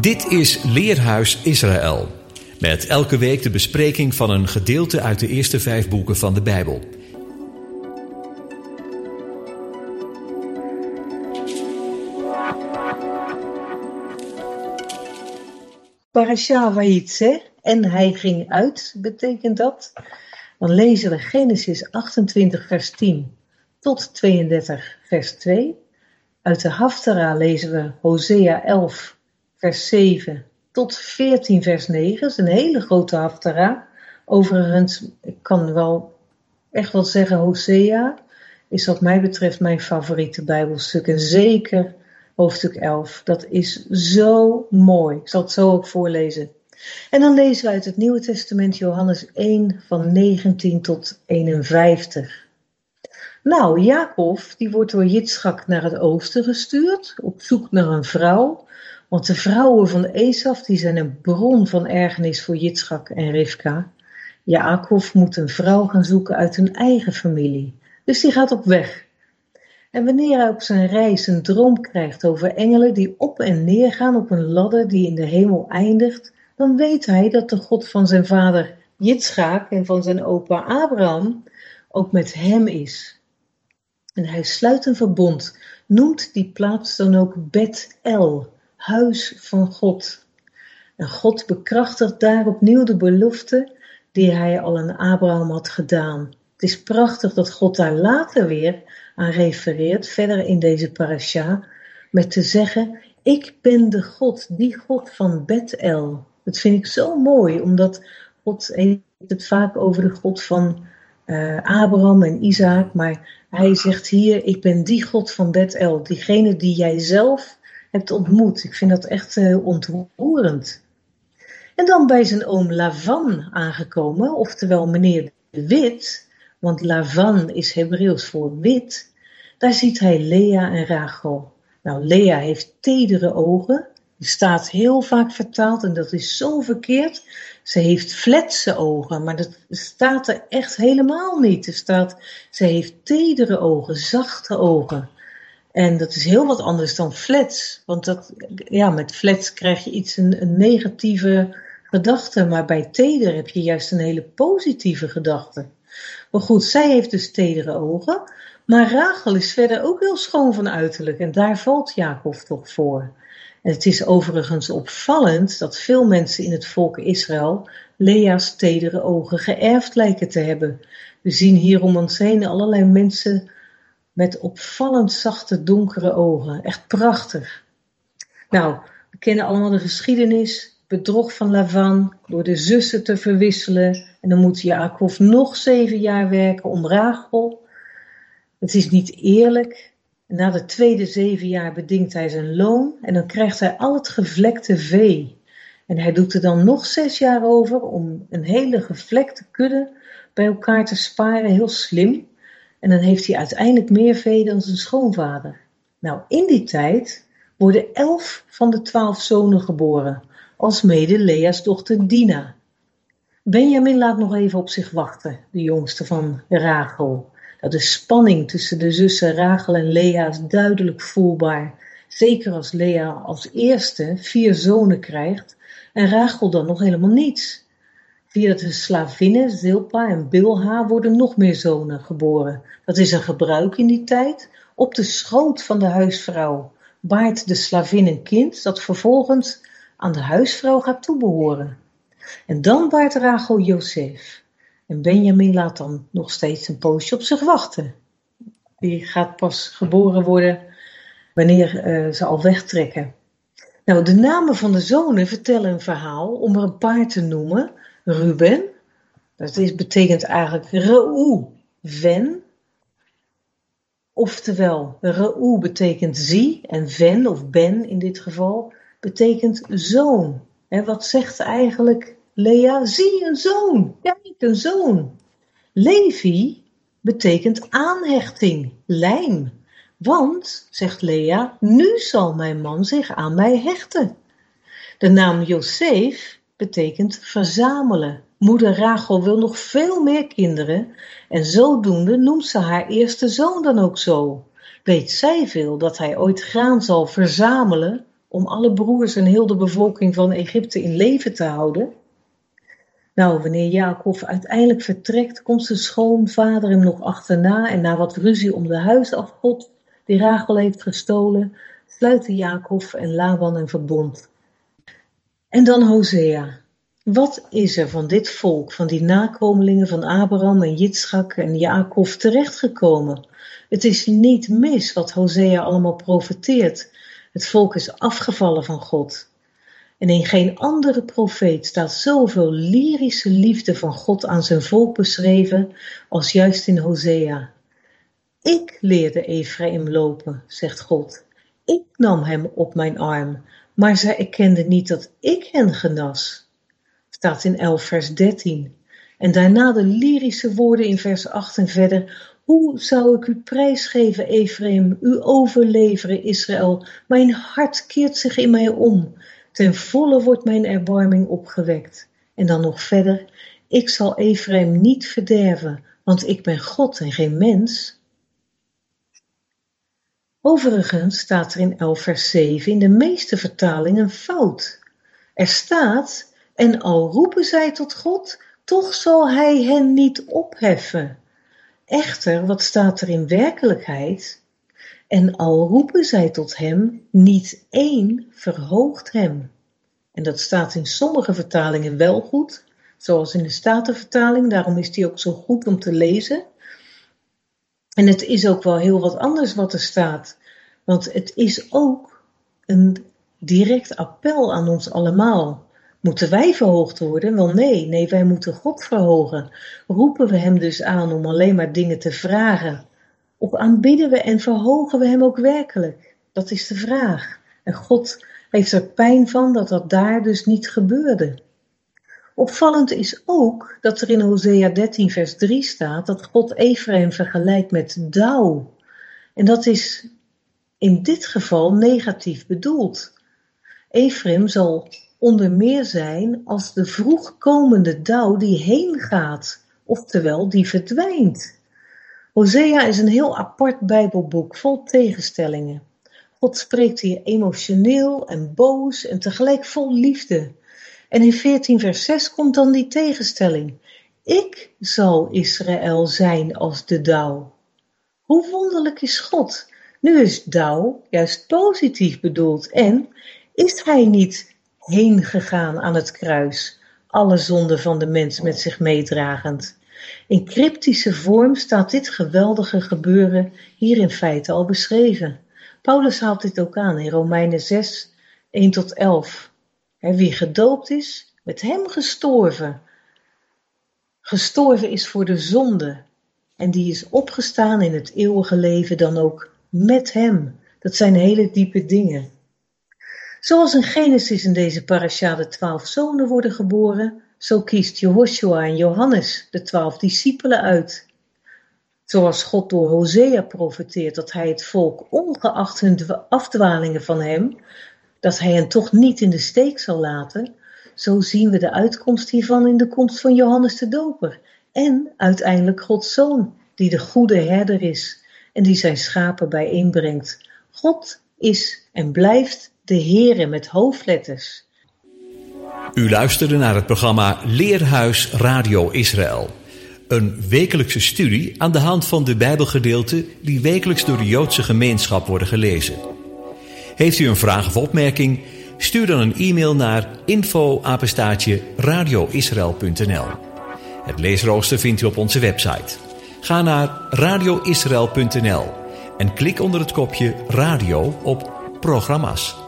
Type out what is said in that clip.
Dit is Leerhuis Israël. Met elke week de bespreking van een gedeelte uit de eerste vijf boeken van de Bijbel. Parasha en hij ging uit, betekent dat. Dan lezen we Genesis 28 vers 10 tot 32 vers 2. Uit de Haftara lezen we Hosea 11 vers 7 tot 14 vers 9. Dat is een hele grote Haftara. Overigens, ik kan wel echt wel zeggen, Hosea is wat mij betreft mijn favoriete Bijbelstuk. En zeker hoofdstuk 11. Dat is zo mooi. Ik zal het zo ook voorlezen. En dan lezen we uit het Nieuwe Testament Johannes 1 van 19 tot 51. Nou, Jacob die wordt door Jitschak naar het oosten gestuurd, op zoek naar een vrouw. Want de vrouwen van Esaf die zijn een bron van ergernis voor Jitschak en Rivka. Jacob moet een vrouw gaan zoeken uit hun eigen familie. Dus die gaat op weg. En wanneer hij op zijn reis een droom krijgt over engelen die op en neer gaan op een ladder die in de hemel eindigt, dan weet hij dat de God van zijn vader Jitschaak en van zijn opa Abraham ook met hem is. En hij sluit een verbond, noemt die plaats dan ook Bet-El, huis van God. En God bekrachtigt daar opnieuw de belofte die hij al aan Abraham had gedaan. Het is prachtig dat God daar later weer aan refereert, verder in deze parasha, met te zeggen, ik ben de God, die God van Bet-El. Dat vind ik zo mooi, omdat God het vaak over de God van uh, Abraham en Isaac, maar hij zegt hier, ik ben die God van Bet-El, diegene die jij zelf hebt ontmoet. Ik vind dat echt uh, ontroerend. En dan bij zijn oom Lavan aangekomen, oftewel meneer de Wit, want Lavan is Hebreeuws voor wit, daar ziet hij Lea en Rachel. Nou, Lea heeft tedere ogen, die staat heel vaak vertaald en dat is zo verkeerd. Ze heeft fletse ogen, maar dat staat er echt helemaal niet. Er staat, ze heeft tedere ogen, zachte ogen. En dat is heel wat anders dan flats. Want dat, ja, met flats krijg je iets, een, een negatieve gedachte. Maar bij teder heb je juist een hele positieve gedachte. Maar goed, zij heeft dus tedere ogen. Maar Rachel is verder ook heel schoon van uiterlijk. En daar valt Jacob toch voor. En het is overigens opvallend dat veel mensen in het volk Israël Lea's tedere ogen geërfd lijken te hebben. We zien hier om ons heen allerlei mensen met opvallend zachte donkere ogen. Echt prachtig. Nou, we kennen allemaal de geschiedenis. Bedrog van Lavan door de zussen te verwisselen. En dan moet Jacob nog zeven jaar werken om Rachel. Het is niet eerlijk. Na de tweede zeven jaar bedingt hij zijn loon en dan krijgt hij al het gevlekte vee. En hij doet er dan nog zes jaar over om een hele gevlekte kudde bij elkaar te sparen, heel slim. En dan heeft hij uiteindelijk meer vee dan zijn schoonvader. Nou, in die tijd worden elf van de twaalf zonen geboren, als mede Lea's dochter Dina. Benjamin laat nog even op zich wachten, de jongste van Rachel. De spanning tussen de zussen Rachel en Lea is duidelijk voelbaar. Zeker als Lea als eerste vier zonen krijgt en Rachel dan nog helemaal niets. Via de slavinnen Zilpa en Bilha worden nog meer zonen geboren. Dat is een gebruik in die tijd. Op de schoot van de huisvrouw baart de slavin een kind dat vervolgens aan de huisvrouw gaat toebehoren. En dan baart Rachel Jozef. En Benjamin laat dan nog steeds een poosje op zich wachten. Die gaat pas geboren worden wanneer uh, ze al wegtrekken. Nou, de namen van de zonen vertellen een verhaal om er een paar te noemen. Ruben, dat is, betekent eigenlijk Reu, ven. Oftewel, Reu betekent zie en ven, of ben in dit geval, betekent zoon. En wat zegt eigenlijk Lea, zie een zoon. Kijk, een zoon. Levi betekent aanhechting, lijm. Want, zegt Lea, nu zal mijn man zich aan mij hechten. De naam Josef betekent verzamelen. Moeder Rachel wil nog veel meer kinderen en zodoende noemt ze haar eerste zoon dan ook zo. Weet zij veel dat hij ooit graan zal verzamelen om alle broers en heel de bevolking van Egypte in leven te houden? Nou, wanneer Jacob uiteindelijk vertrekt, komt zijn schoonvader hem nog achterna en na wat ruzie om de huisafgod die Rachel heeft gestolen, sluiten Jacob en Laban een verbond. En dan Hosea. Wat is er van dit volk, van die nakomelingen van Abraham en Jitschak en Jacob terechtgekomen? Het is niet mis wat Hosea allemaal profeteert. Het volk is afgevallen van God. En in geen andere profeet staat zoveel lyrische liefde van God aan zijn volk beschreven als juist in Hosea. Ik leerde Ephraim lopen, zegt God. Ik nam hem op mijn arm, maar zij erkenden niet dat ik hen genas. Staat in 11 vers 13. En daarna de lyrische woorden in vers 8 en verder. Hoe zou ik u prijsgeven, Ephraim, u overleveren, Israël? Mijn hart keert zich in mij om. Ten volle wordt mijn erbarming opgewekt. En dan nog verder. Ik zal Ephraim niet verderven, want ik ben God en geen mens. Overigens staat er in 11 vers 7 in de meeste vertalingen fout. Er staat, en al roepen zij tot God, toch zal hij hen niet opheffen. Echter, wat staat er in werkelijkheid? En al roepen zij tot hem, niet één verhoogt hem. En dat staat in sommige vertalingen wel goed, zoals in de Statenvertaling, daarom is die ook zo goed om te lezen. En het is ook wel heel wat anders wat er staat, want het is ook een direct appel aan ons allemaal. Moeten wij verhoogd worden? Wel nee, nee, wij moeten God verhogen. Roepen we Hem dus aan om alleen maar dingen te vragen? Of aanbidden we en verhogen we Hem ook werkelijk? Dat is de vraag. En God heeft er pijn van dat dat daar dus niet gebeurde. Opvallend is ook dat er in Hosea 13 vers 3 staat dat God Ephraim vergelijkt met dauw. En dat is in dit geval negatief bedoeld. Ephraim zal onder meer zijn als de vroegkomende dauw die heen gaat, oftewel die verdwijnt. Hosea is een heel apart Bijbelboek vol tegenstellingen. God spreekt hier emotioneel en boos en tegelijk vol liefde. En in 14 vers 6 komt dan die tegenstelling. Ik zal Israël zijn als de dauw. Hoe wonderlijk is God? Nu is dauw juist positief bedoeld en is hij niet heen gegaan aan het kruis, alle zonden van de mens met zich meedragend. In cryptische vorm staat dit geweldige gebeuren hier in feite al beschreven. Paulus haalt dit ook aan in Romeinen 6, 1 tot 11. Wie gedoopt is, met hem gestorven. Gestorven is voor de zonde. En die is opgestaan in het eeuwige leven dan ook met hem. Dat zijn hele diepe dingen. Zoals in Genesis in deze parasha de twaalf zonen worden geboren, zo kiest Jehoshua en Johannes de twaalf discipelen uit. Zoals God door Hosea profeteert dat hij het volk, ongeacht hun afdwalingen van hem, dat hij hen toch niet in de steek zal laten, zo zien we de uitkomst hiervan in de komst van Johannes de Doper en uiteindelijk Gods Zoon, die de goede herder is en die zijn schapen bijeenbrengt. God is en blijft de Heere met hoofdletters. U luisterde naar het programma Leerhuis Radio Israël. Een wekelijkse studie aan de hand van de Bijbelgedeelten die wekelijks door de Joodse gemeenschap worden gelezen. Heeft u een vraag of opmerking? Stuur dan een e-mail naar info-radioisrael.nl Het leesrooster vindt u op onze website. Ga naar radioisrael.nl en klik onder het kopje radio op programma's.